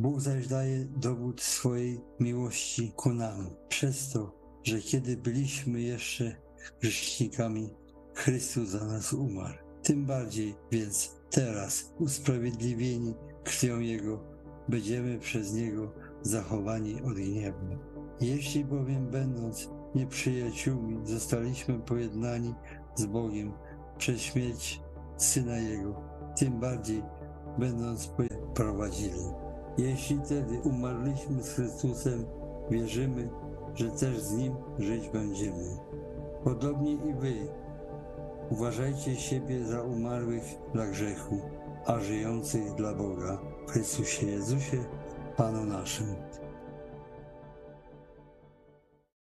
Bóg zaś daje dowód swojej miłości ku nam, przez to, że kiedy byliśmy jeszcze grzesznikami, Chrystus za nas umarł. Tym bardziej więc teraz, usprawiedliwieni krwią Jego, będziemy przez Niego zachowani od gniewu. Jeśli bowiem będąc nieprzyjaciółmi zostaliśmy pojednani z Bogiem przez śmierć Syna Jego, tym bardziej będąc prowadzili. Jeśli tedy umarliśmy z Chrystusem, wierzymy, że też z Nim żyć będziemy. Podobnie i Wy uważajcie siebie za umarłych dla grzechu, a żyjących dla Boga w Chrystusie Jezusie, Panu naszym.